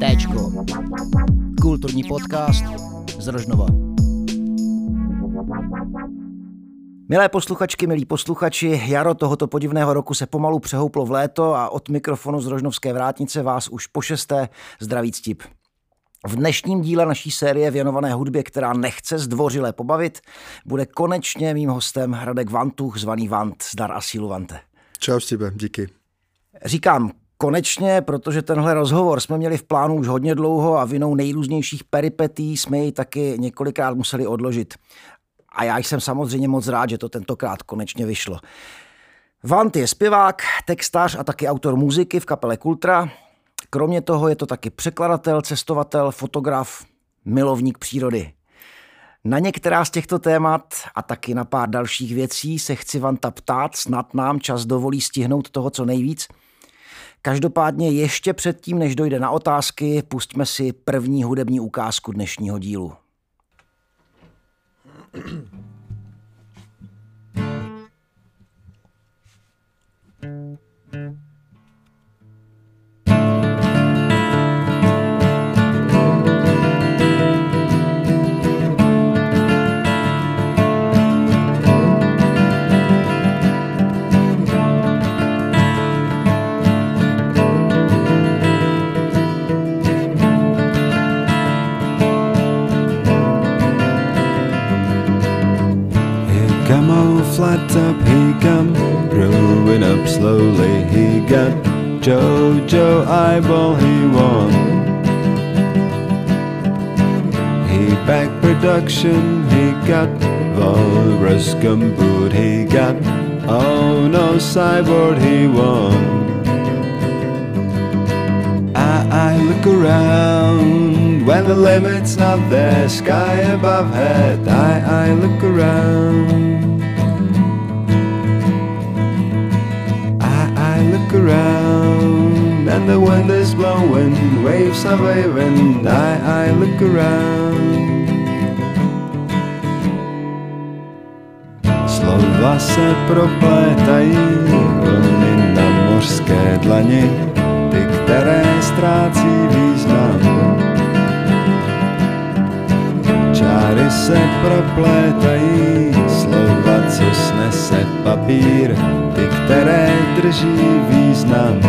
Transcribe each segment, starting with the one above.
Téčko. Kulturní podcast z Rožnova. Milé posluchačky, milí posluchači, jaro tohoto podivného roku se pomalu přehouplo v léto a od mikrofonu z Rožnovské vrátnice vás už po šesté zdraví ctip. V dnešním díle naší série věnované hudbě, která nechce zdvořile pobavit, bude konečně mým hostem Hradek Vantuch, zvaný Vant. Zdar a sílu Vante. Čau Stibe, díky. Říkám konečně, protože tenhle rozhovor jsme měli v plánu už hodně dlouho a vinou nejrůznějších peripetí jsme ji taky několikrát museli odložit. A já jsem samozřejmě moc rád, že to tentokrát konečně vyšlo. Vant je zpěvák, textář a taky autor muziky v kapele Kultra. Kromě toho je to taky překladatel, cestovatel, fotograf, milovník přírody. Na některá z těchto témat a taky na pár dalších věcí se chci Vanta ptát, snad nám čas dovolí stihnout toho co nejvíc. Každopádně ještě předtím, než dojde na otázky, pustíme si první hudební ukázku dnešního dílu. Flat top he come growing up slowly he got Jojo eyeball he won. He back production he got Walrus gumboot he got Oh no cyborg he won. I, I look around when the limit's not there sky above head I, I look around around and the wind is blowing, waves are waving. I, I look around. Slova se proplétají, vlny na mořské dlani, ty, které ztrácí význam. Čáry se proplétají, ty, které drží význam.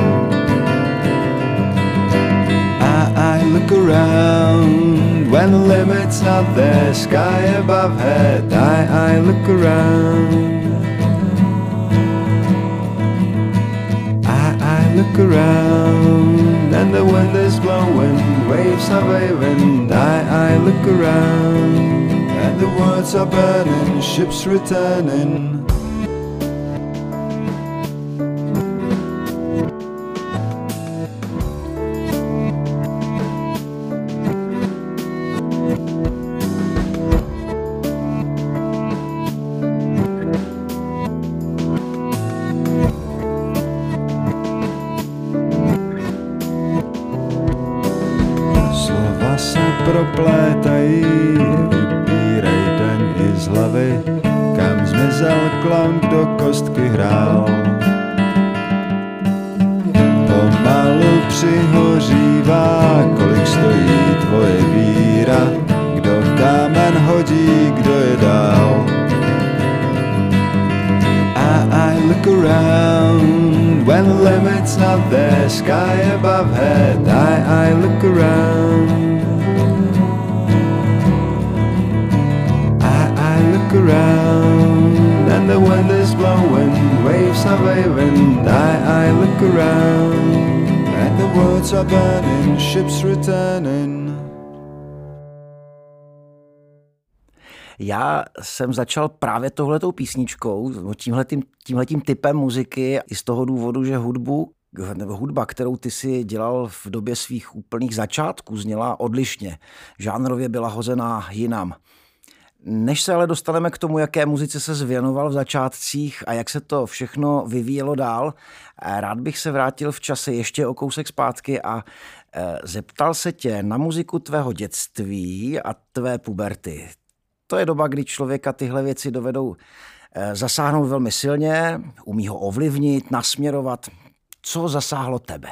I, look around when the limit's not there, sky above head. I, I look around. I, look around and the wind is blowing, waves are waving. I, I look around the words are burning, ships returning. Jsem začal právě tohletou písničkou, tímhletým, tímhletým typem muziky i z toho důvodu, že hudbu, nebo hudba, kterou ty si dělal v době svých úplných začátků, zněla odlišně. Žánrově byla hozená jinam. Než se ale dostaneme k tomu, jaké muzice se zvěnoval v začátcích a jak se to všechno vyvíjelo dál, rád bych se vrátil v čase ještě o kousek zpátky a e, zeptal se tě na muziku tvého dětství a tvé puberty. To je doba, kdy člověka tyhle věci dovedou eh, zasáhnout velmi silně, umí ho ovlivnit, nasměrovat. Co zasáhlo tebe?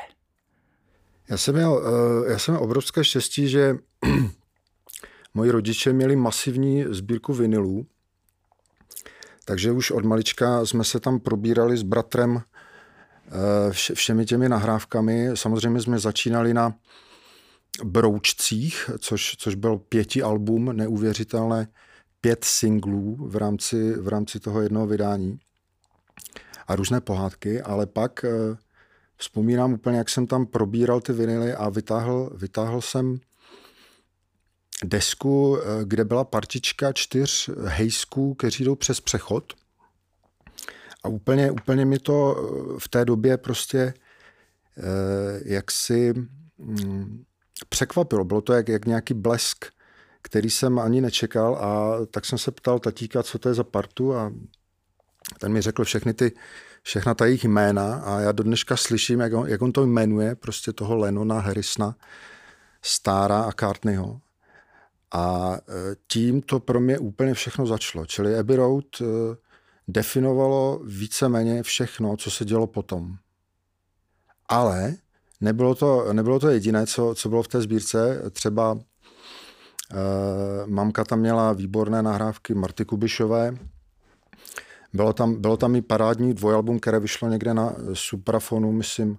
Já jsem měl, eh, já jsem měl obrovské štěstí, že moji rodiče měli masivní sbírku vinilů, takže už od malička jsme se tam probírali s bratrem eh, všemi těmi nahrávkami. Samozřejmě jsme začínali na Broučcích, což, což byl pěti album, neuvěřitelné pět singlů v rámci, v rámci toho jednoho vydání a různé pohádky, ale pak eh, vzpomínám úplně, jak jsem tam probíral ty vinily a vytáhl, vytáhl jsem desku, eh, kde byla partička čtyř hejsků, kteří jdou přes přechod. A úplně, úplně mi to eh, v té době prostě jak si mm, překvapilo. Bylo to jak, jak nějaký blesk, který jsem ani nečekal a tak jsem se ptal tatíka, co to je za partu a ten mi řekl všechny ty, všechna ta jejich jména a já do dneška slyším, jak on, jak on to jmenuje, prostě toho Lenona, Harrisona, Stára a Cartneyho. A e, tím to pro mě úplně všechno začalo. Čili Abbey Road e, definovalo víceméně všechno, co se dělo potom. Ale nebylo to, nebylo to jediné, co, co bylo v té sbírce. Třeba mamka tam měla výborné nahrávky Marty Kubišové. Bylo tam, bylo tam i parádní dvojalbum, které vyšlo někde na Suprafonu, myslím,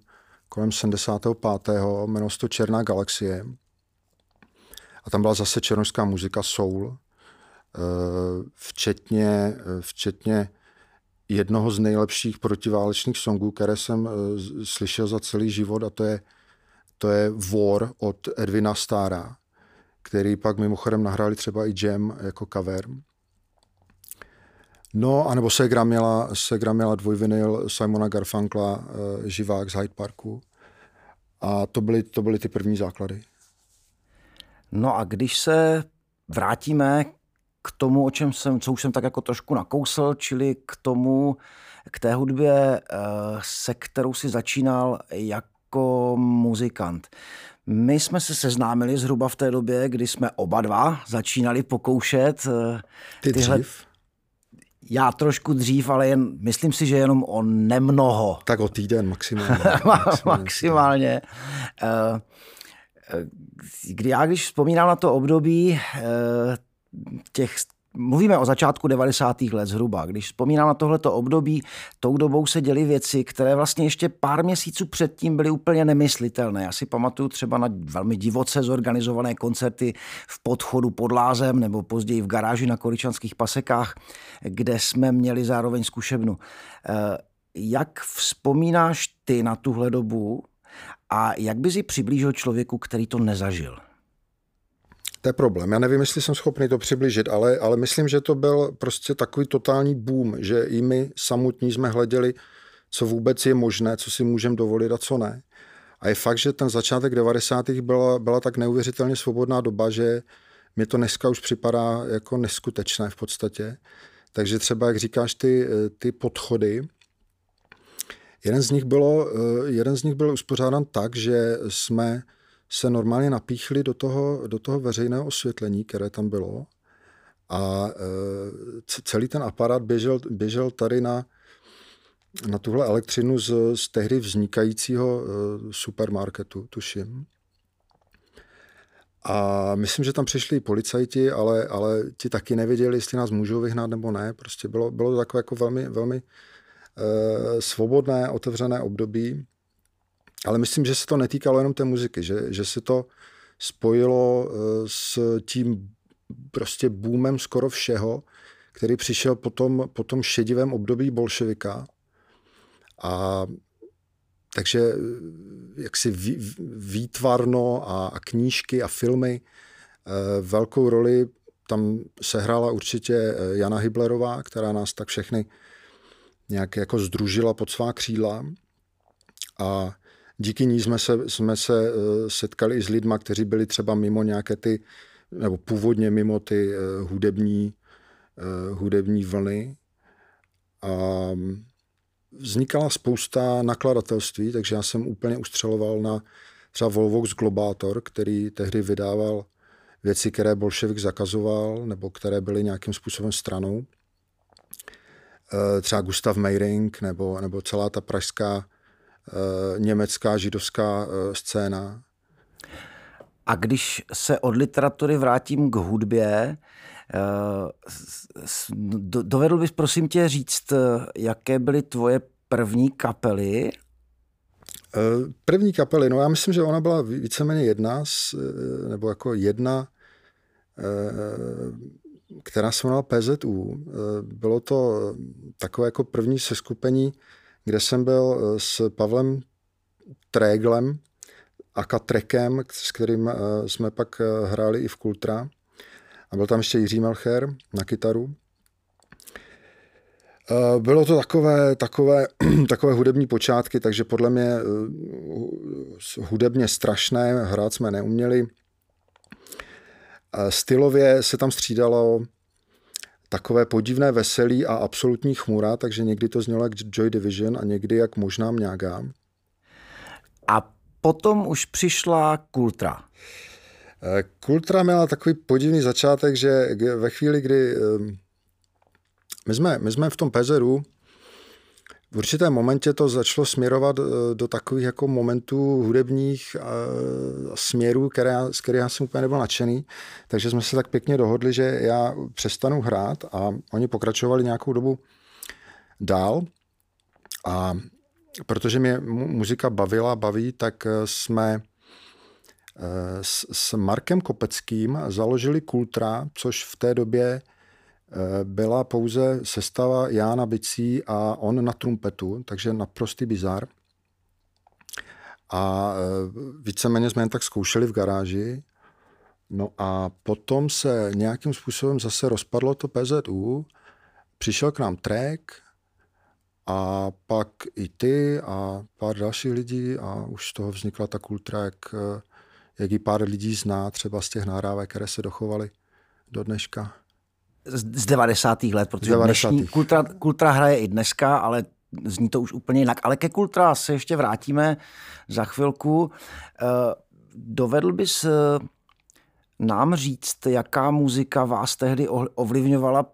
kolem 75. Jmenovalo se to Černá galaxie. A tam byla zase černožská muzika soul, uh, včetně, včetně jednoho z nejlepších protiválečných songů, které jsem slyšel za celý život a to je, to je War od Edvina Stára, který pak mimochodem nahráli třeba i Jam jako cover. No, anebo Segra měla, Segra měla dvojvinyl Simona Garfunkla uh, Živák z Hyde Parku. A to byly, to byly ty první základy. No a když se vrátíme k tomu, o čem jsem, co už jsem tak jako trošku nakousl, čili k tomu, k té hudbě, eh, se kterou si začínal jako muzikant. My jsme se seznámili zhruba v té době, kdy jsme oba dva začínali pokoušet. Eh, Ty tyhle... dřív? Já trošku dřív, ale jen, myslím si, že jenom o nemnoho. Tak o týden maximálně. maximálně. maximálně. Eh, kdy já, když vzpomínám na to období, těch Mluvíme o začátku 90. let zhruba. Když vzpomínám na tohleto období, tou dobou se děly věci, které vlastně ještě pár měsíců předtím byly úplně nemyslitelné. Já si pamatuju třeba na velmi divoce zorganizované koncerty v podchodu pod Lázem nebo později v garáži na Koričanských pasekách, kde jsme měli zároveň zkušebnu. Eh, jak vzpomínáš ty na tuhle dobu a jak bys ji přiblížil člověku, který to nezažil? To je problém. Já nevím, jestli jsem schopný to přiblížit, ale, ale myslím, že to byl prostě takový totální boom, že i my samotní jsme hleděli, co vůbec je možné, co si můžeme dovolit a co ne. A je fakt, že ten začátek 90. byla, byla tak neuvěřitelně svobodná doba, že mi to dneska už připadá jako neskutečné v podstatě. Takže třeba, jak říkáš, ty, ty podchody, jeden z nich, bylo, jeden z nich byl uspořádán tak, že jsme se normálně napíchli do toho, do toho veřejného osvětlení, které tam bylo a e, celý ten aparát běžel, běžel tady na, na tuhle elektřinu z, z tehdy vznikajícího e, supermarketu, tuším. A myslím, že tam přišli i policajti, ale, ale ti taky nevěděli, jestli nás můžou vyhnat nebo ne. Prostě bylo, bylo to takové jako velmi, velmi e, svobodné, otevřené období. Ale myslím, že se to netýkalo jenom té muziky, že, že se to spojilo eh, s tím prostě boomem skoro všeho, který přišel potom, po tom šedivém období bolševika. A takže eh, jaksi výtvarno a, a knížky a filmy e, velkou roli tam sehrála určitě Jana Hyblerová, která nás tak všechny nějak jako združila pod svá křídla. A díky ní jsme se, jsme se eh, setkali i s lidmi, kteří byli třeba mimo nějaké ty, nebo původně mimo ty eh, hudební, eh, hudební vlny. A mm, vznikala spousta nakladatelství, takže já jsem úplně ustřeloval na třeba Volvox Globátor, který tehdy vydával věci, které bolševik zakazoval, nebo které byly nějakým způsobem stranou. třeba Gustav Meiring nebo, nebo celá ta pražská německá židovská scéna. A když se od literatury vrátím k hudbě, dovedl bys prosím tě říct, jaké byly tvoje první kapely Eh, první kapely, no já myslím, že ona byla víceméně jedna, eh, nebo jako jedna, eh, která se jmenovala PZU. Bylo to takové jako první seskupení, kde jsem byl s Pavlem Tréglem a Katrekem, s kterým jsme pak hráli i v Kultra. A byl tam ještě Jiří Melcher na kytaru. Eh, bylo to takové, takové, takové hudební počátky, takže podle mě eh, hudebně strašné, hrát jsme neuměli. Eh, stylově se tam střídalo takové podivné veselí a absolutní chmura, takže někdy to znělo jak Joy Division a někdy jak možná mňága. A potom už přišla Kultra. Kultra měla takový podivný začátek, že ve chvíli, kdy my jsme, my jsme v tom Pezeru v určitém momentě to začalo směrovat eh, do takových jako momentů hudebních eh, směrů, které, z kterých já jsem úplně nebyl nadšený, takže jsme se tak pěkně dohodli, že já přestanu hrát a oni pokračovali nějakou dobu dál. A protože mě muzika bavila, baví, tak eh, jsme s, s Markem Kopeckým založili Kultra, což v té době byla pouze sestava Jána Bicí a on na trumpetu, takže naprostý bizar. A eh, víceméně jsme jen tak zkoušeli v garáži. No a potom se nějakým způsobem zase rozpadlo to PZU, přišel k nám track a pak i ty a pár dalších lidí a už z toho vznikla ta kultura, jak, eh, jak i pár lidí zná třeba z těch nahrávek, které se dochovaly do dneška z 90. let, protože 90. dnešní kultra, kultra hraje i dneska, ale zní to už úplně jinak. Ale ke kultra se ještě vrátíme za chvilku. Eh, dovedl bys eh, nám říct, jaká muzika vás tehdy ovlivňovala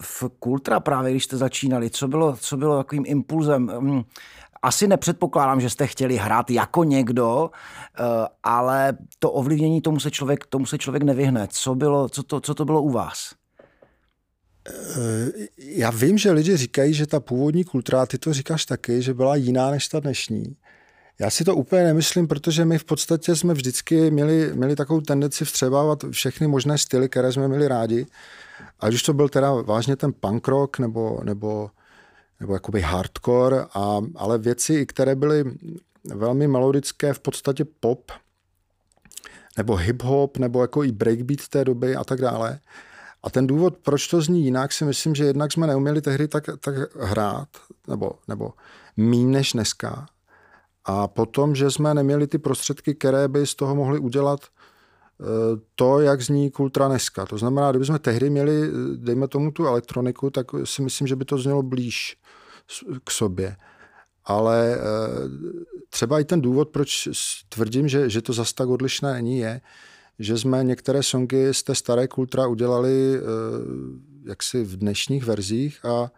v kultra právě, když jste začínali? Co bylo, co bylo takovým impulzem? Hm, asi nepředpokládám, že jste chtěli hrát jako někdo, eh, ale to ovlivnění tomu se člověk, tomu se člověk nevyhne. Co, bylo, co, to, co to bylo u vás? Eh, já vím, že lidi říkají, že ta původní kultura, ty to říkáš taky, že byla jiná než ta dnešní. Já si to úplně nemyslím, protože my v podstatě jsme vždycky měli, měli takovou tendenci vstřebávat všechny možné styly, které jsme měli rádi. Ať už to byl teda vážně ten punk rock nebo, nebo, nebo jakoby hardcore, a, ale věci, které byly velmi melodické, v podstatě pop, nebo hip-hop, nebo jako i breakbeat té doby a tak dále. A ten důvod, proč to zní jinak, si myslím, že jednak jsme neuměli tehdy tak, tak hrát, nebo, nebo mín než dneska. A potom, že jsme neměli ty prostředky, které by z toho mohli udělat eh, to, jak zní kultura dneska. To znamená, kdybychom tehdy měli, dejme tomu tu elektroniku, tak si myslím, že by to znělo blíž k sobě. Ale eh, třeba i ten důvod, proč tvrdím, že, že to zas tak odlišné není, je, že jsme některé songy z té staré kultura udělali eh, jaksi v dnešních verzích a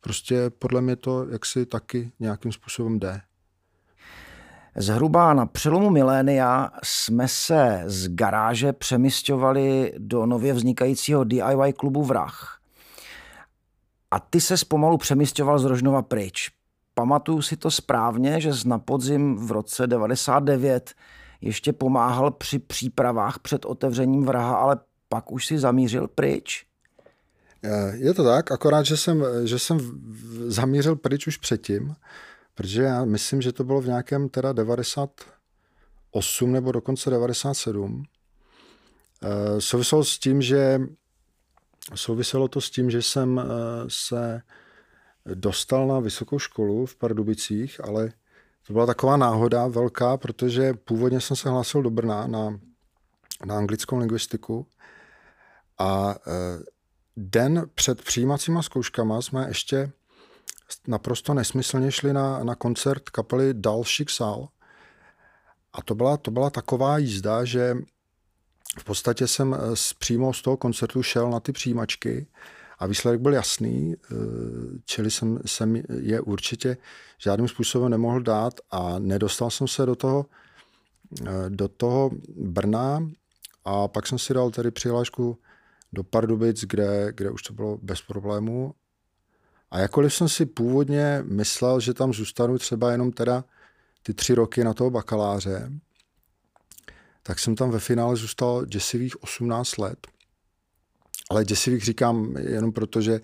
prostě podle mě to jaksi taky nějakým způsobem jde. Zhruba na přelomu milénia jsme se z garáže přemysťovali do nově vznikajícího DIY klubu Vrah. A ty se pomalu přemysťoval z Rožnova pryč. Pamatuju si to správně, že na podzim v roce 99 ještě pomáhal při přípravách před otevřením vraha, ale pak už si zamířil pryč? Je to tak, akorát, že jsem, že jsem zamířil pryč už předtím, protože já myslím, že to bylo v nějakém teda 98 nebo dokonce 97. Eh, souviselo s tím, že souviselo to s tím, že jsem eh, se dostal na vysokou školu v Pardubicích, ale to byla taková náhoda velká, protože původně jsem se hlásil do Brna na, na anglickou lingvistiku a e, den před přijímacíma zkouškama jsme ještě naprosto nesmyslně šli na, na koncert kapely Dalšik Sal. A to byla, to byla taková jízda, že v podstatě jsem z, přímo z toho koncertu šel na ty přijímačky A výsledek byl jasný, eh, čili jsem, jsem je určitě žádným způsobem nemohl dát a nedostal jsem se do toho, eh, do toho Brna a pak jsem si dal tedy přihlášku do Pardubic, kde, kde už to bylo bez problémů. A jakkoliv jsem si původně myslel, že tam zůstanu třeba jenom teda ty tři roky na toho bakaláře, tak jsem tam ve finále zůstal děsivých 18 let. Ale děsivých říkám jenom proto, že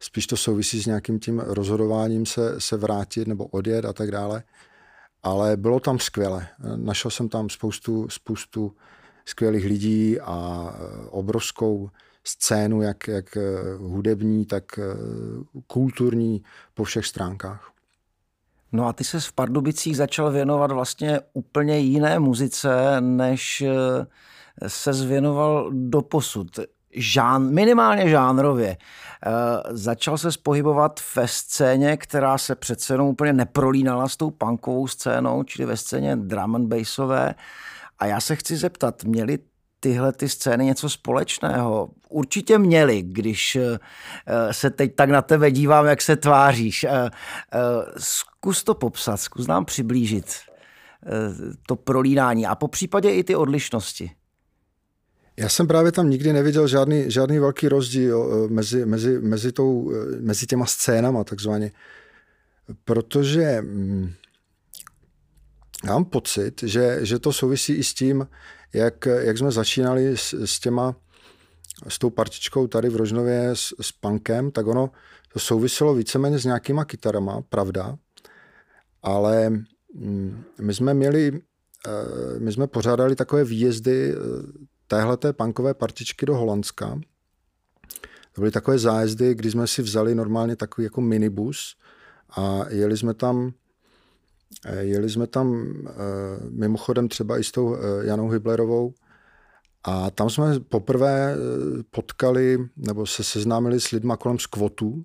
spíš to souvisí s nějakým tím rozhodováním se, se vrátit nebo odjet a tak dále. Ale bylo tam skvěle. Našel jsem tam spoustu, spoustu skvělých lidí a obrovskou scénu, jak, jak hudební, tak kulturní po všech stránkách. No a ty se v Pardubicích začal věnovat vlastně úplně jiné muzice, než eh, se zvěnoval do posud. Žán, minimálně žánrově. E, začal se pohybovat ve scéně, která se přece jenom úplně neprolínala s tou punkovou scénou, čili ve scéně drum and bassové. A já se chci zeptat, měli tyhle ty scény něco společného? Určitě měli, když eh, se teď tak na tebe dívám, jak se tváříš. Eh, zkus to popsat, zkus nám přiblížit to prolínání a po případě i ty odlišnosti. Já jsem právě tam nikdy neviděl žádný, žádný velký rozdíl mezi, mezi, mezi, tou, mezi těma scénama takzvaně, protože mm, já mám pocit, že, že to souvisí i s tím, jak, jak jsme začínali s, s těma, s tou partičkou tady v Rožnově s, s punkem, tak ono to souviselo víceméně s nějakýma kytarama, pravda, ale mm, my jsme měli, eh, my jsme pořádali takové výjezdy eh, téhleté punkové partičky do Holandska. To byly takové zájezdy, kdy jsme si vzali normálně takový jako minibus a jeli jsme tam Eh, jeli jsme tam eh, mimochodem třeba i s tou eh, Janou Hyblerovou a tam jsme poprvé potkali nebo se seznámili s lidma kolem skvotů.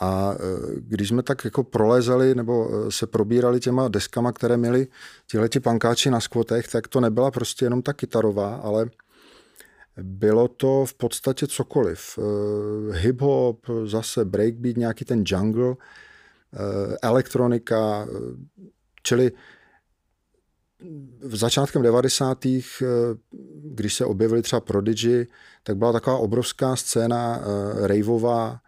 A když jsme tak jako prolézali nebo se probírali těma deskama, které měli tihleti pankáči na skvotech, tak to nebyla prostě jenom ta kytarová, ale bylo to v podstatě cokoliv. Hip-hop, zase breakbeat, nějaký ten jungle, elektronika, čili v začátkem 90. Eh, když se objevili třeba Prodigy, tak byla taková obrovská scéna raveová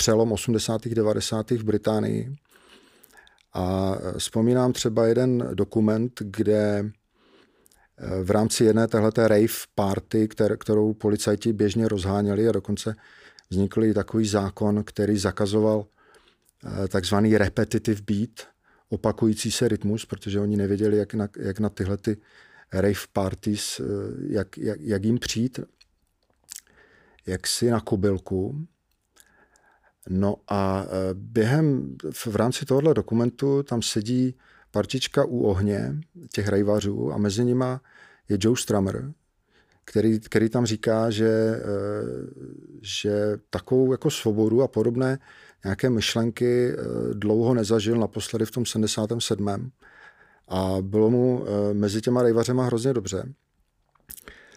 přelom 80. 90. v Británii. A vzpomínám třeba jeden dokument, kde v rámci jedné téhleté rave party, kterou policajti běžně rozháněli a dokonce vznikl i takový zákon, který zakazoval Eh, takzvaný repetitive beat, opakující se rytmus, protože oni nevěděli, jak na, jak na tyhle ty rave parties, eh, jak, jak, jak jim přijít, jak si na kobylku. No a eh, během, v rámci tohohle dokumentu tam sedí partička u ohně těch rejvařů a mezi nima je Joe Strummer, který, který tam říká, že, že takovou jako svobodu a podobné nějaké myšlenky eh, dlouho nezažil, naposledy v tom 77. A bylo mu mezi těma rejvařema hrozně dobře.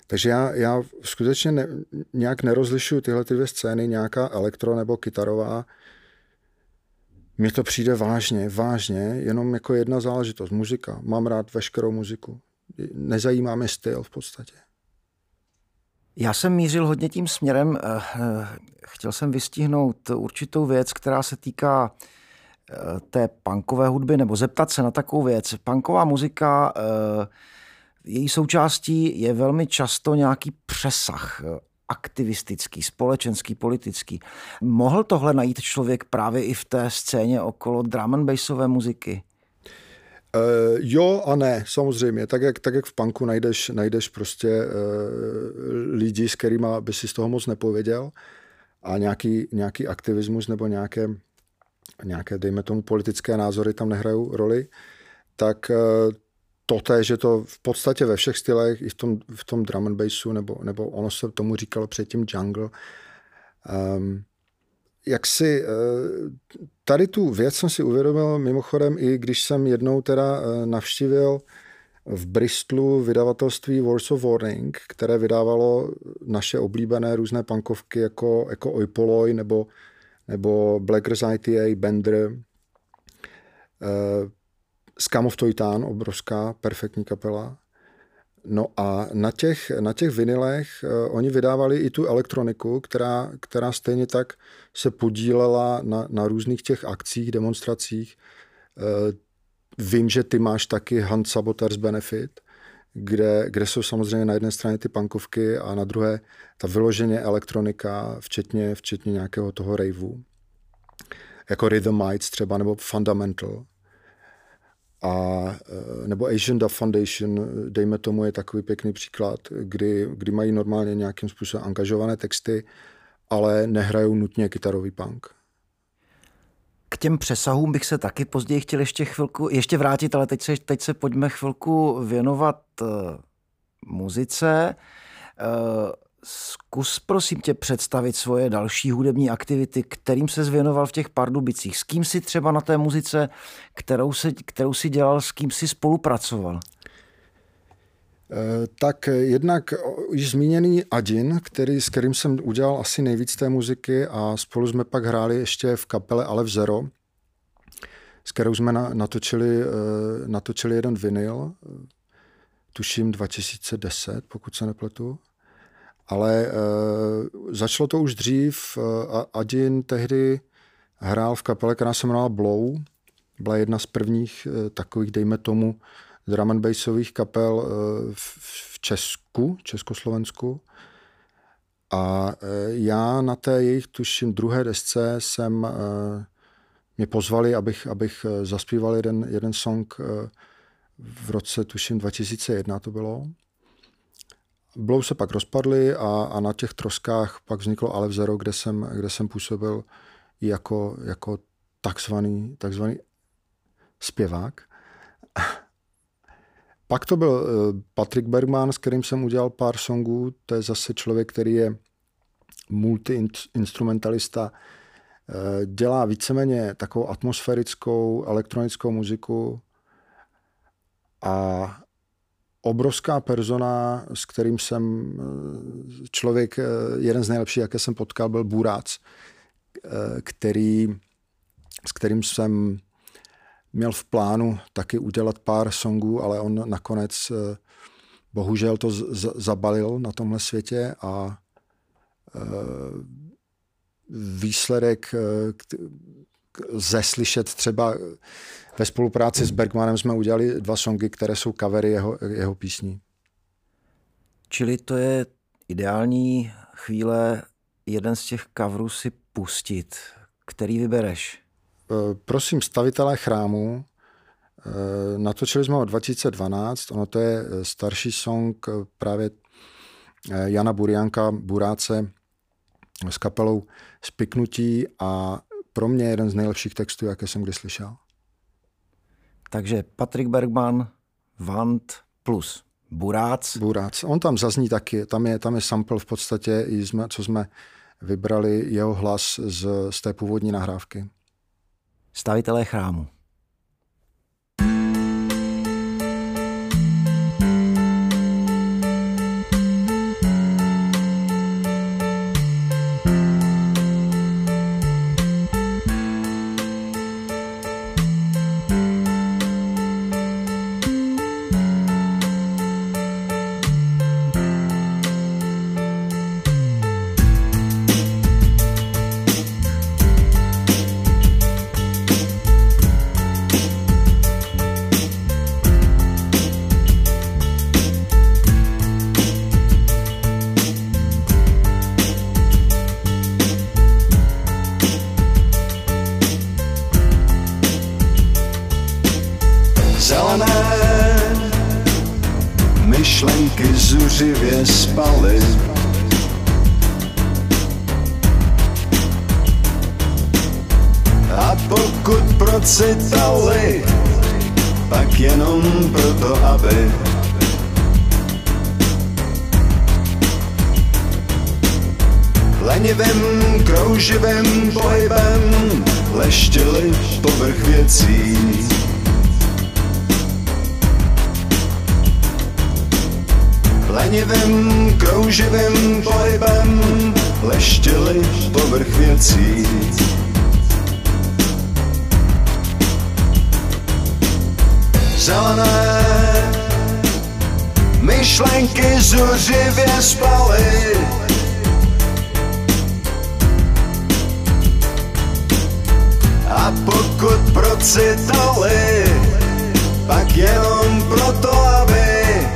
Takže já, já skutečně ne, nějak nerozlišuju tyhle ty dvě scény, nějaká elektro nebo kytarová. Mně to přijde vážně, vážně, jenom jako jedna záležitost. Muzika. Mám rád veškerou muziku. Nezajímá mě styl v podstatě. Já jsem mířil hodně tím směrem, eh, eh, chtěl jsem vystihnout určitou věc, která se týká eh, té punkové hudby, nebo zeptat se na takovou věc. Punková muzika, její součástí je velmi často nějaký přesah aktivistický, společenský, politický. Mohl tohle najít člověk právě i v té scéně okolo drum and bassové muziky? Uh, jo a ne, samozřejmě. Tak jak, tak jak v punku najdeš, najdeš prostě uh, lidi, s kterými by si z toho moc nepověděl a nějaký, nějaký aktivismus nebo nějaké, nějaké, dejme tomu, politické názory tam nehrajou roli, tak uh, to je, že to v podstatě ve všech stylech, i v tom, v tom drum and bassu, nebo, nebo ono se tomu říkalo předtím jungle, um, jak si, eh, tady tu věc jsem si uvědomil mimochodem i když jsem jednou teda eh, navštívil v Bristolu vydavatelství Wars of Warning, které vydávalo naše oblíbené různé pankovky jako, jako Oipoloi nebo, nebo Blackers ITA, Bender, Scum of Toytán, obrovská, perfektní kapela. No a na těch, na těch vinilech uh, oni vydávali i tu elektroniku, která, která stejně tak se podílela na, na různých těch akcích, demonstracích. Uh, vím, že ty máš taky Hand Saboters Benefit, kde, kde jsou samozřejmě na jedné straně ty pankovky a na druhé ta vyloženě elektronika, včetně, včetně nějakého toho raveu. Jako Rhythmites třeba, nebo Fundamental a e, nebo Asian Dub Foundation, dejme tomu, je takový pěkný příklad, kdy, kdy mají normálně nějakým způsobem angažované texty, ale nehrajou nutně kytarový punk. K těm přesahům bych se taky později chtěl ještě chvilku, ještě vrátit, ale teď se, teď se pojďme chvilku věnovat uh, muzice. Uh, Zkus prosím tě představit svoje další hudební aktivity, kterým se zvěnoval v těch Pardubicích. S kým si třeba na té muzice, kterou, se, kterou si dělal, s kým si spolupracoval? Eh, tak jednak již zmíněný Adin, který, s kterým jsem udělal asi nejvíc té muziky a spolu jsme pak hráli ještě v kapele v Zero, s kterou jsme natočili, eh, natočili jeden vinyl, tuším 2010, pokud se nepletu. Ale uh, začalo to už dřív. Uh, Adin tehdy hrál v kapele, která se jmenovala Blow. Byla jedna z prvních uh, takových, dejme tomu, drum and bassových kapel uh, v, v Česku, Československu. A uh, já na té jejich, tuším, druhé desce jsem, uh, mě pozvali, abych, abych zaspíval jeden, jeden song v roce, tuším, 2001 to bylo. Blou se pak rozpadly a, a na těch troskách pak vzniklo Ale Zero, kde jsem, kde jsem působil jako, jako takzvaný, takzvaný zpěvák. Pak to byl eh, Patrick Bergman, s kterým jsem udělal pár songů. To je zase člověk, který je multi-instrumentalista. Eh, dělá víceméně takovou atmosférickou elektronickou muziku a obrovská persona, s kterým jsem eh, člověk, eh, jeden z nejlepších, jaké jsem potkal, byl Burác, eh, který, s kterým jsem měl v plánu taky udělat pár songů, ale on nakonec bohužel to z- zabalil na tomhle světě a výsledek lze slyšet třeba ve spolupráci s Bergmanem jsme udělali dva songy, které jsou covery jeho, jeho písní. Čili to je ideální chvíle jeden z těch coverů si pustit. Který vybereš? E, prosím, stavitelé chrámu. E, natočili jsme ho 2012. Ono to je e, starší song právě Jana Burianka, Buráce s kapelou Spiknutí a pro mě jeden z nejlepších textů, jaké jsem kdy slyšel. Takže Patrik Bergman, Vant plus Burác. Burác. On tam zazní taky, tam je, tam je sample v podstatě, i jsme, co jsme vybrali jeho hlas z, z té původní nahrávky. Stavitelé chrámu. Zuřivě spaly A pokud procitali, pak jenom proto, aby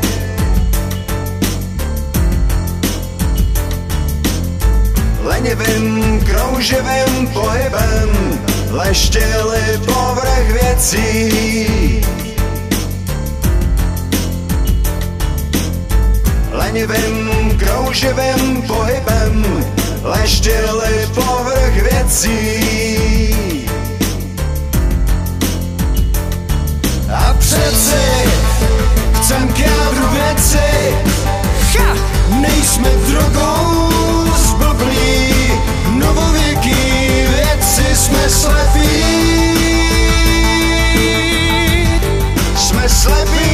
lenivým krouživým pohybem leštili povrch věcí. Lenivým krouživým pohybem leštili povrch věcí. A přeci chcem k jádru věci ha! Nejsme drogou zblblí Novověký věci jsme slepí Jsme slepí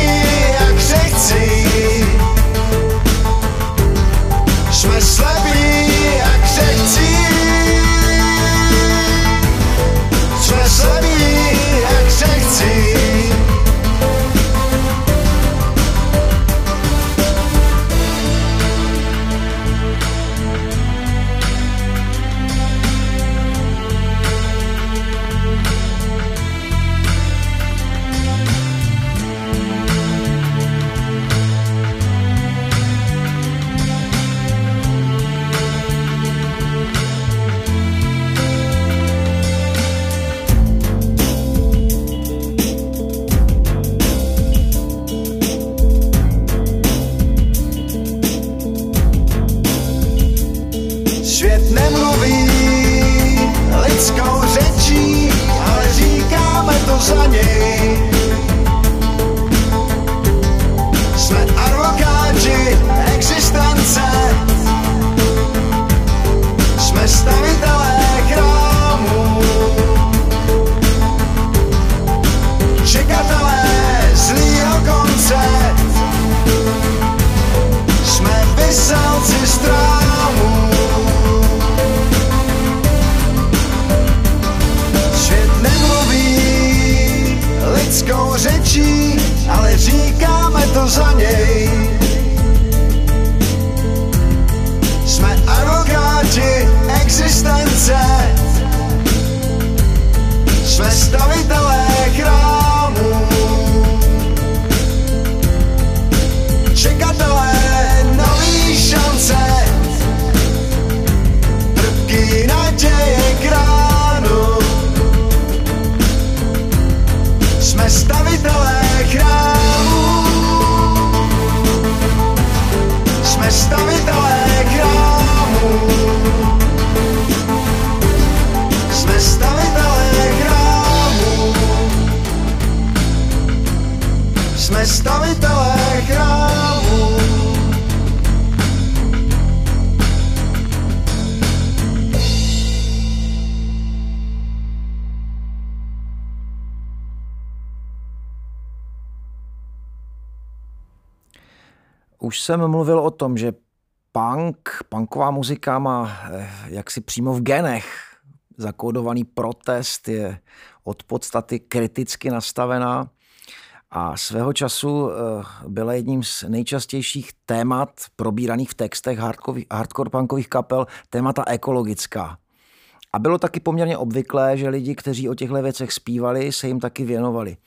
Už jsem mluvil o tom, že punk, punková muzika má eh, jaksi přímo v genech. Zakódovaný protest, je od podstaty kriticky nastavená a svého času eh, byla jedním z nejčastějších témat probíraných v textech hardcore, punkových kapel témata ekologická. A bylo taky poměrně obvyklé, že lidi, kteří o těchto věcech zpívali, se jim taky věnovali.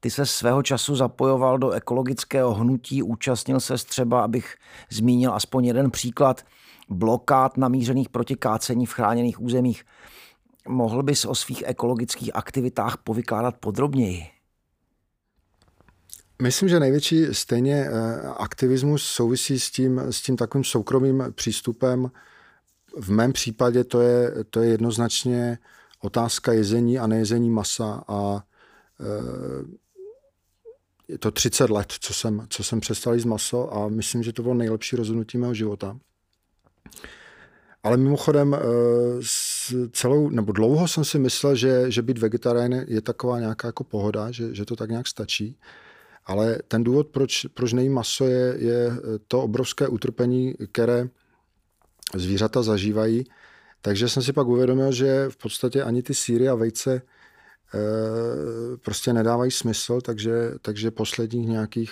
Ty se svého času zapojoval do ekologického hnutí, účastnil se třeba, abych zmínil aspoň jeden příklad, blokád namířených proti kácení v chráněných územích. Mohl bys o svých ekologických aktivitách povykládat podrobněji? Myslím, že největší stejně eh, aktivismus souvisí s tím, s tím takovým soukromým přístupem. V mém případě to je, to je jednoznačně otázka jezení a nejezení masa a eh, je to 30 let, co jsem, co jsem přestal jíst maso a myslím, že to bylo nejlepší rozhodnutí mého života. Ale mimochodem eh, celou, nebo dlouho jsem si myslel, že, že být vegetarián je taková nějaká jako pohoda, že, že to tak nějak stačí. Ale ten důvod, proč, proč nejí maso, je, je to obrovské utrpení, které zvířata zažívají. Takže jsem si pak uvědomil, že v podstatě ani ty síry a vejce e, prostě nedávají smysl, takže, takže posledních nějakých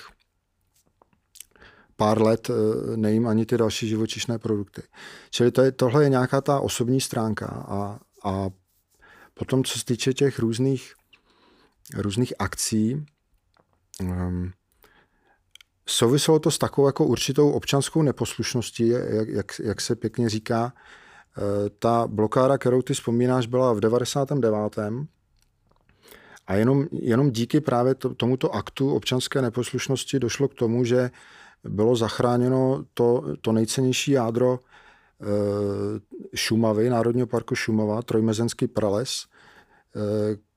pár let eh, nejím ani ty další živočišné produkty. Čili to je, tohle je nějaká ta osobní stránka a, a potom, co se týče těch různých, různých akcí, um, souviselo to s takovou jako určitou občanskou neposlušností, jak, jak, jak se pěkně říká. Eh, ta blokáda, kterou ty vzpomínáš, byla v 99. A jenom, jenom díky právě to, tomuto aktu občanské neposlušnosti došlo k tomu, že bylo zachráněno to, to nejcennější jádro e, Šumavy, Národního parku Šumava, trojmezenský prales, e,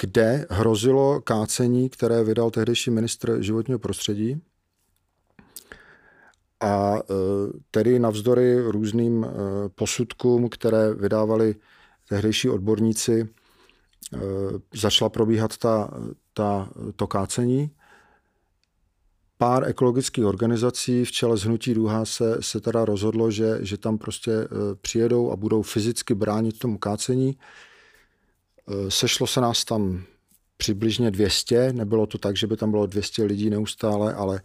kde hrozilo kácení, které vydal tehdejší ministr životního prostředí. A e, tedy navzdory různým posudkům, které vydávali tehdejší odborníci, začala probíhat ta, ta, to kácení pár ekologických organizací v čele z Hnutí Duha se, se teda rozhodlo, že, že tam prostě e, přijedou a budou fyzicky bránit tomu kácení. E, sešlo se nás tam přibližně 200, nebylo to tak, že by tam bylo 200 lidí neustále, ale e,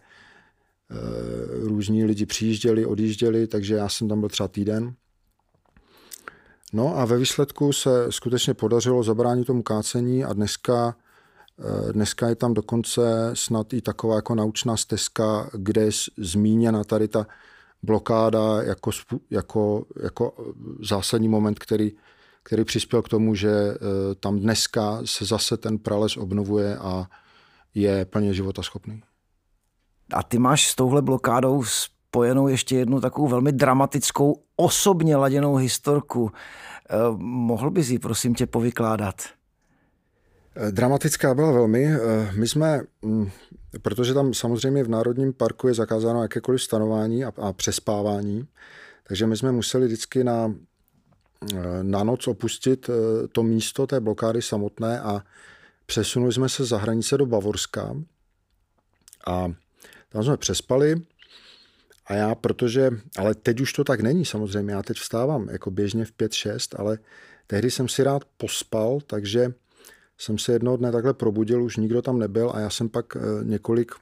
různí lidi přijížděli, odjížděli, takže já jsem tam byl třeba týden. No a ve výsledku se skutečně podařilo zabránit tomu kácení a dneska Eh, dneska je tam dokonce snad i taková jako naučná stezka, kde je zmíněna tady ta blokáda jako, jako, jako zásadní moment, který, který přispěl k tomu, že eh, tam dneska se zase ten prales obnovuje a je plně životaschopný. A ty máš s touhle blokádou spojenou ještě jednu takovou velmi dramatickou, osobně laděnou historku. Eh, mohl bys ji, prosím tě, povykládat? Eh, dramatická byla velmi. My jsme, mm, protože tam samozřejmě v Národním parku je zakázáno jakékoliv stanování a, a přespávání, takže my jsme museli vždycky na, na noc opustit to místo té blokády samotné a přesunuli jsme se za hranice do Bavorska. A tam jsme přespali a já, protože, ale teď už to tak není samozřejmě, já teď vstávám jako běžně v 5-6, ale tehdy jsem si rád pospal, takže jsem se jednoho dne takhle probudil, už nikdo tam nebyl a já jsem pak eh, několik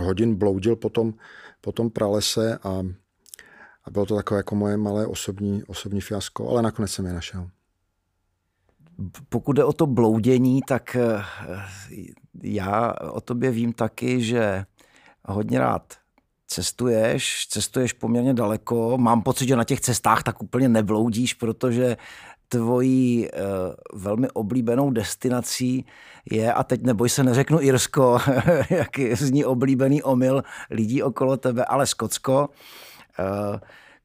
hodin bloudil po tom, po tom pralese a, a bylo to takové jako moje malé osobní, osobní fiasko, ale nakonec jsem je našel. Pokud jde o to bloudění, tak eh, já o tobě vím taky, že hodně rád cestuješ, cestuješ poměrně daleko. Mám pocit, že na těch cestách tak úplně nebloudíš, protože tvojí uh, velmi oblíbenou destinací je, a teď neboj se, neřeknu Irsko, jak zní oblíbený omyl lidí okolo tebe, ale Skotsko.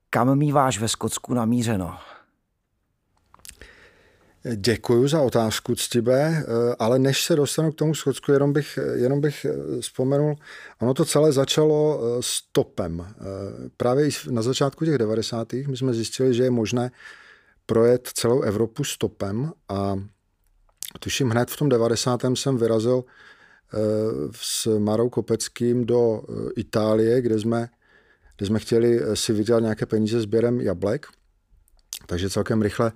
Kam míváš ve Skotsku namířeno? Děkuji za otázku, Ctibe, eh, ale než se dostanu k tomu Skotsku, jenom bych, jenom bych vzpomenul, ono to celé začalo stopem. Právě na začátku těch 90. my jsme zjistili, že je možné projet celou Evropu stopem a tuším hned v tom 90. jsem vyrazil eh, s Marou Kopeckým do eh, Itálie, kde jsme, kde jsme chtěli eh, si vydělat nějaké peníze sběrem jablek. Takže celkem rychle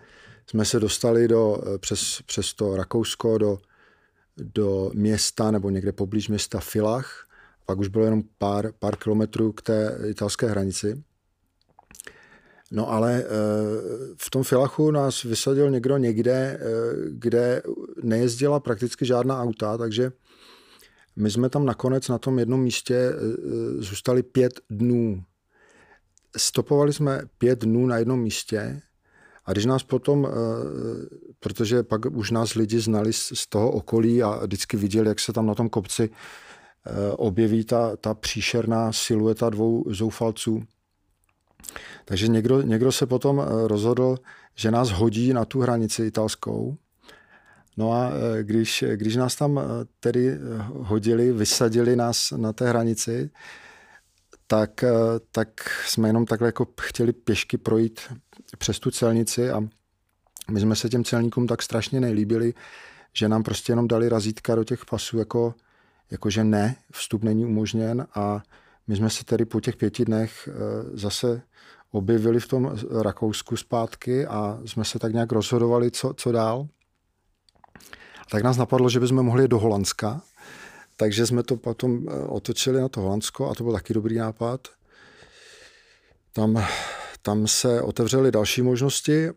jsme se dostali do, přes, přes to Rakousko do, do města nebo někde poblíž města Filach. Pak už bylo jenom pár, pár kilometrů k té italské hranici. No ale eh, v tom Filachu nás vysadil někdo někde, eh, kde nejezdila prakticky žádná auta, takže my jsme tam nakonec na tom jednom místě eh, zůstali pět dnů. Stopovali jsme pět dnů na jednom místě a když nás potom, protože pak už nás lidi znali z toho okolí a vždycky viděli, jak se tam na tom kopci objeví ta, ta příšerná silueta dvou zoufalců, takže někdo, někdo se potom eh, rozhodl, že nás hodí na tu hranici italskou. No a eh, když, když nás tam eh, tedy hodili, vysadili nás na té hranici, tak, tak jsme jenom takhle jako chtěli pěšky projít přes tu celnici a my jsme se těm celníkům tak strašně nejlíbili, že nám prostě jenom dali razítka do těch pasů, jako jakože ne, vstup není umožněn a my jsme se tedy po těch pěti dnech zase objevili v tom Rakousku zpátky a jsme se tak nějak rozhodovali, co, co dál. Tak nás napadlo, že bychom mohli jít do Holandska, takže jsme to potom otočili na to Holandsko a to byl taky dobrý nápad. Tam, tam se otevřely další možnosti.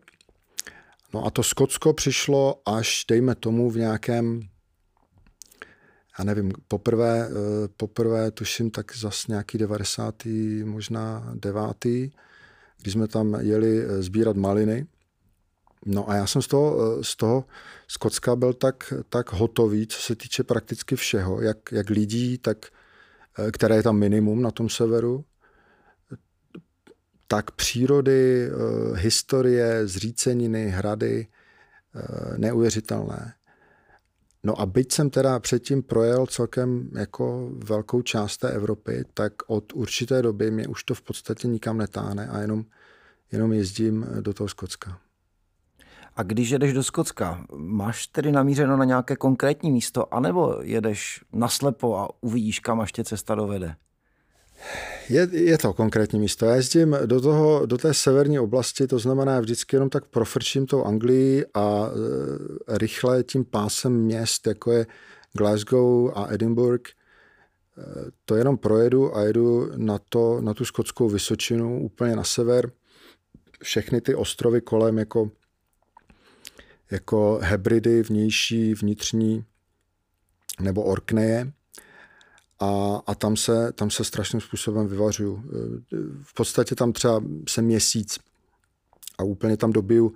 No a to Skotsko přišlo až, dejme tomu, v nějakém, já nevím, poprvé, eh, poprvé tuším tak zas nějaký 90. možná 9. když jsme tam jeli eh, sbírat maliny. No a já jsem z toho, eh, z toho Skotska byl tak, tak hotový, co se týče prakticky všeho, jak, jak lidí, tak které je tam minimum na tom severu, tak přírody, eh, historie, zříceniny, hrady, eh, neuvěřitelné. No a byť jsem teda předtím projel celkem jako velkou část té Evropy, tak od určité doby mě už to v podstatě nikam netáhne a jenom, jenom jezdím do toho Skotska. A když jedeš do Skotska, máš tedy namířeno na nějaké konkrétní místo, anebo jedeš naslepo a uvidíš, kam až tě cesta dovede? Je, je to konkrétní místo. Já jezdím do, toho, do té severní oblasti, to znamená vždycky jenom tak profrčím tou Anglii a e, rychle tím pásem měst, jako je Glasgow a Edinburgh, e, to jenom projedu a jedu na, to, na tu skotskou Vysočinu, úplně na sever. Všechny ty ostrovy kolem jako, jako Hebridy, vnější, vnitřní nebo Orkneje a, a tam, se, tam se strašným způsobem vyvařuju. V podstatě tam třeba jsem měsíc a úplně tam dobiju,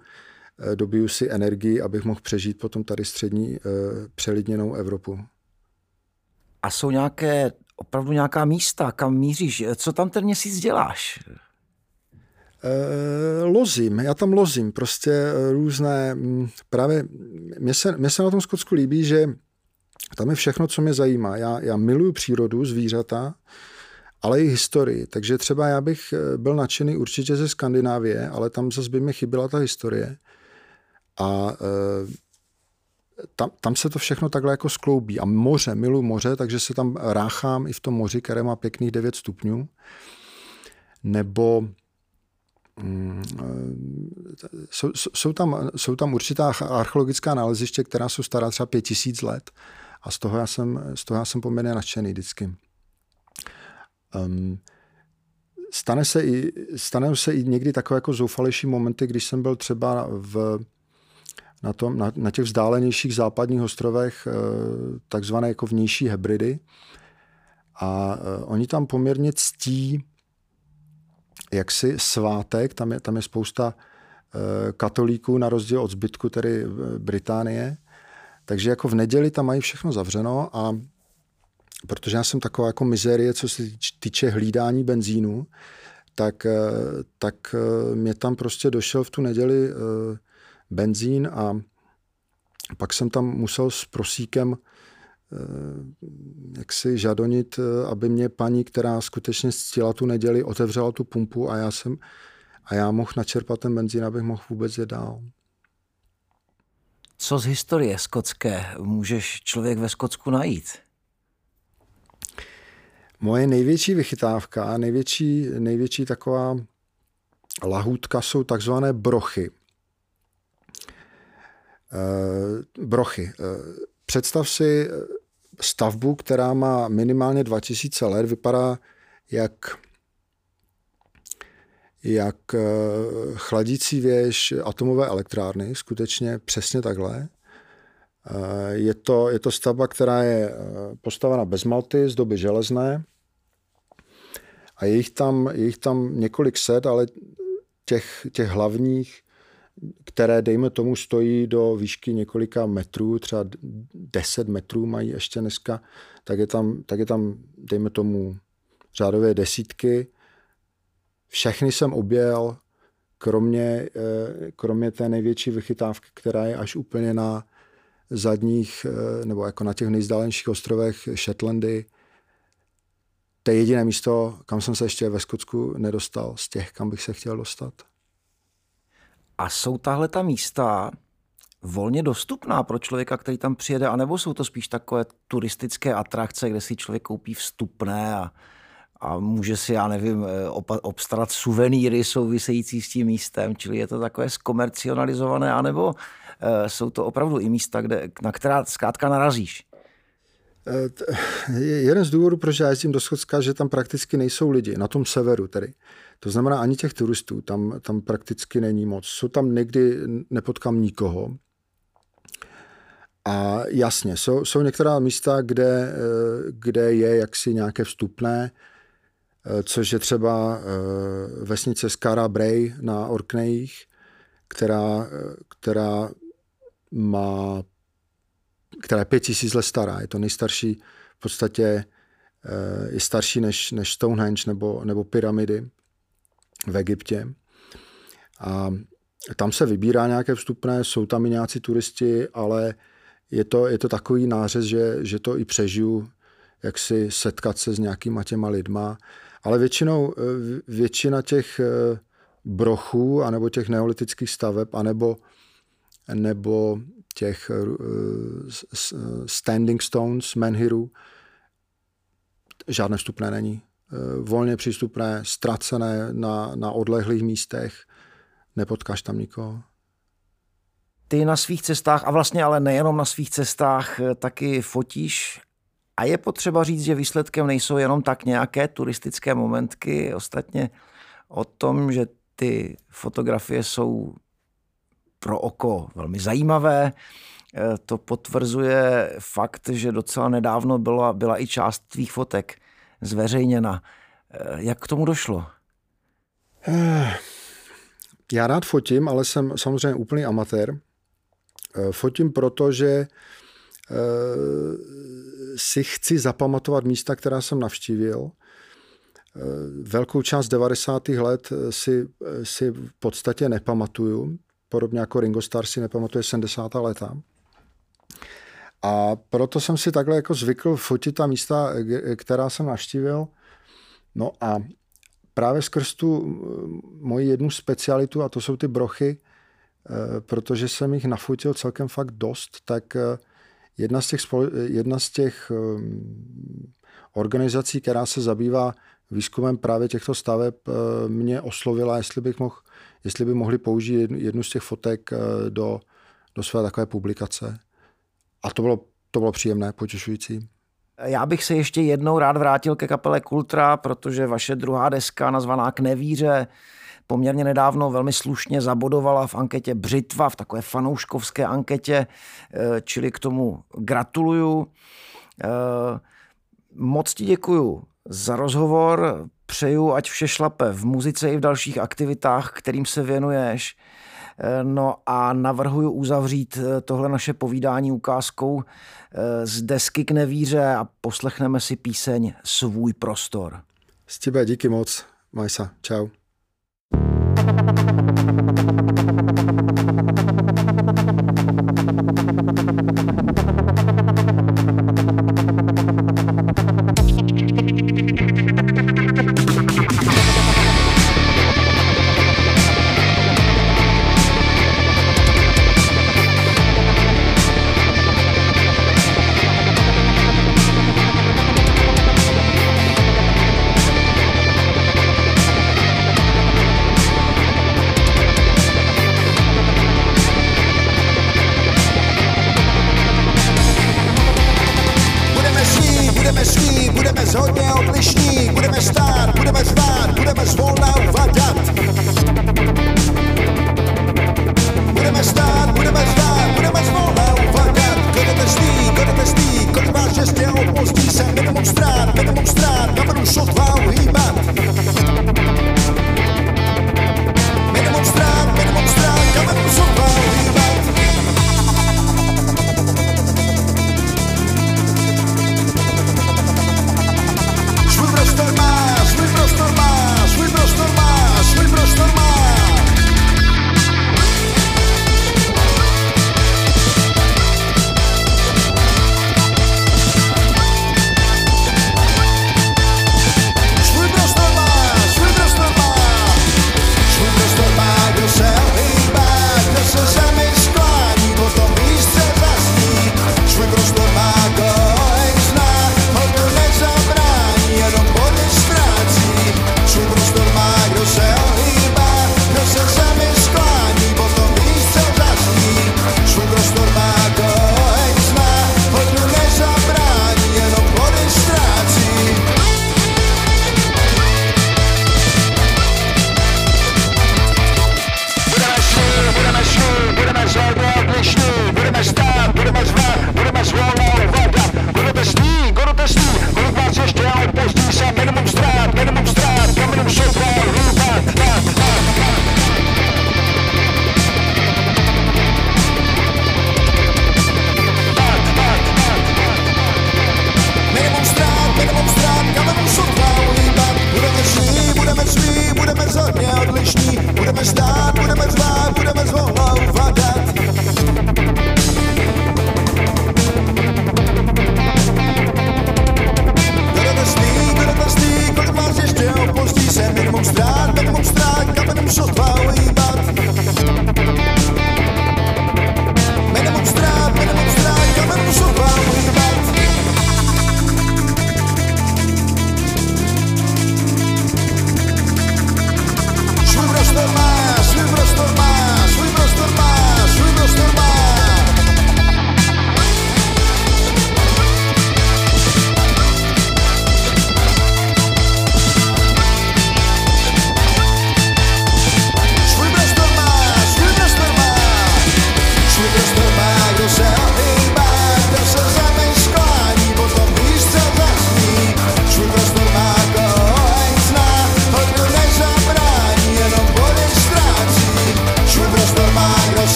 dobiju si energii, abych mohl přežít potom tady střední eh, přelidněnou Evropu. A jsou nějaké, opravdu nějaká místa, kam míříš? Co tam ten měsíc děláš? E, lozím, já tam lozím, prostě eh, různé, mm, právě mně se, mně se na tom Skotsku líbí, že tam je všechno, co mě zajímá. Já, já miluju přírodu, zvířata, ale i historii. Takže třeba já bych eh, byl nadšený určitě ze Skandinávie, ale tam zase by mi chyběla ta historie. A e, tam, tam se to všechno takhle jako skloubí. A moře, miluji moře, takže se tam ráchám i v tom moři, které má pěkných 9 stupňů. Nebo eh, jsou, jsou, tam, jsou tam určitá archeologická naleziště, která jsou stará třeba 5000 let a z toho já jsem, z toho já jsem poměrně nadšený vždycky. Um, stane se i, stane se i někdy takové jako zoufalejší momenty, když jsem byl třeba v, na, tom, na, na těch vzdálenějších západních ostrovech, eh, takzvané jako vnější hebridy. A eh, oni tam poměrně ctí jaksi svátek, tam je, tam je spousta eh, katolíků na rozdíl od zbytku tedy Británie. Takže jako v neděli tam mají všechno zavřeno a protože já jsem taková jako mizerie, co se týče hlídání benzínu, tak, eh, tak eh, mě tam prostě došel v tu neděli eh, benzín a pak jsem tam musel s prosíkem jak si žadonit, aby mě paní, která skutečně ctila tu neděli, otevřela tu pumpu a já jsem a já mohl načerpat ten benzín, abych mohl vůbec jít dál. Co z historie skotské můžeš člověk ve Skotsku najít? Moje největší vychytávka, největší, největší taková lahůdka jsou takzvané brochy. E, brochy. E, představ si stavbu, která má minimálně 2000 let, vypadá jak jak eh, chladící věž atomové elektrárny, skutečně přesně takhle. Eh, je to, je to stavba, která je eh, postavena bez malty z doby železné a je jich tam, je jich tam několik set, ale těch, těch hlavních, které, dejme tomu, stojí do výšky několika metrů, třeba 10 metrů mají ještě dneska, tak je tam, tak je tam dejme tomu, řádově desítky všechny jsem objel, kromě, eh, kromě té největší vychytávky, která je až úplně na zadních, eh, nebo jako na těch nejzdálenějších ostrovech Shetlandy. To je jediné místo, kam jsem se ještě ve Skotsku nedostal, z těch, kam bych se chtěl dostat. A jsou tahle ta místa volně dostupná pro člověka, který tam přijede, anebo jsou to spíš takové turistické atrakce, kde si člověk koupí vstupné a, a může si, já nevím, eh, obstarat suvenýry související s tím místem, čili je to takové zkomercionalizované, anebo uh, jsou to opravdu i místa, kde, na která zkrátka narazíš. Eh, jeden z důvodů, proč já jezdím do Schocka, že tam prakticky nejsou lidi, na tom severu tedy. To znamená, ani těch turistů tam, tam prakticky není moc. Jsou tam někdy, nepotkám nikoho. A jasně, jsou, jsou některá místa, kde, kde je jaksi nějaké vstupné, Eh, což je třeba eh, vesnice Skara Bray na Orkneyích, která, eh, která má která je pět tisíc let stará. Je to nejstarší, v podstatě je starší než, než Stonehenge nebo, nebo pyramidy v Egyptě. A tam se vybírá nějaké vstupné, jsou tam i nějací turisti, ale je to, je to takový nářez, že, že to i přežiju, jak si setkat se s nějakýma těma lidma ale většinou eh, většina těch eh, brochů, anebo těch neolitických staveb, anebo, nebo těch eh, standing stones, menhirů, žádné vstupné není. Volně přístupné, ztracené na, na odlehlých místech, nepotkáš tam nikoho. Ty na svých cestách, a vlastně ale nejenom na svých cestách, taky fotíš a je potřeba říct, že výsledkem nejsou jenom tak nějaké turistické momentky. Ostatně o tom, že ty fotografie jsou pro oko velmi zajímavé, eh, to potvrzuje fakt, že docela nedávno byla, byla i část tvých fotek zveřejněna. Eh, jak k tomu došlo? Eh, já rád fotím, ale jsem samozřejmě úplný amatér. Fotím proto, že si chci zapamatovat místa, která jsem navštívil. Eh, velkou část 90. let si, si v podstatě nepamatuju, podobně jako Ringo Starr si nepamatuje 70. leta. A proto jsem si takhle jako zvykl fotit ta místa, která jsem navštívil. No a právě skrz tu moji jednu specialitu, a to jsou ty brochy, eh, protože jsem jich nafotil celkem fakt dost, tak eh, Jedna z těch, jedna z těch organizací, která se zabývá výzkumem právě těchto staveb, mě oslovila, jestli, bych mohl, jestli by mohli použít jednu, z těch fotek do, do své takové publikace. A to bylo, to bylo příjemné, potěšující. Já bych se ještě jednou rád vrátil ke kapele Kultra, protože vaše druhá deska nazvaná K nevíře poměrně nedávno velmi slušně zabodovala v anketě Břitva, v takové fanouškovské anketě, eh, čili k tomu gratuluju. Eh, moc ti děkuju za rozhovor, přeju, ať vše šlape v muzice i v dalších aktivitách, kterým se věnuješ. Eh, no a navrhuju uzavřít tohle naše povídání ukázkou z desky k nevíře a poslechneme si píseň Svůj prostor. S tebe díky moc, Majsa. Čau. Milé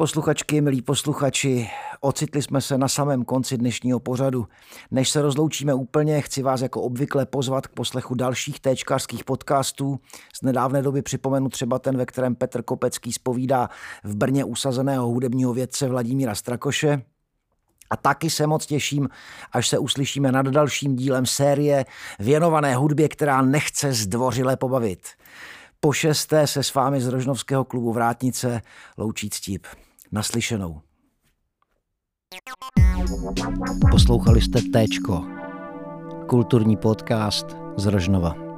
posluchačky, milí posluchači, ocitli jsme se na samém konci dnešního pořadu. Než se rozloučíme úplně, chci vás jako obvykle pozvat k poslechu dalších téčkářských podcastů. Z nedávné doby připomenu třeba ten, ve kterém Petr Kopecký spovídá v Brně usazeného hudebního vědce Vladimíra Strakoše. A taky se moc těším, až se uslyšíme nad dalším dílem série věnované hudbě, která nechce zdvořile pobavit. Po šesté se s vámi z Rožnovského klubu Vrátnice loučí Ctip. Naslyšenou. Poslouchali jste Téčko, kulturní podcast z Rožnova.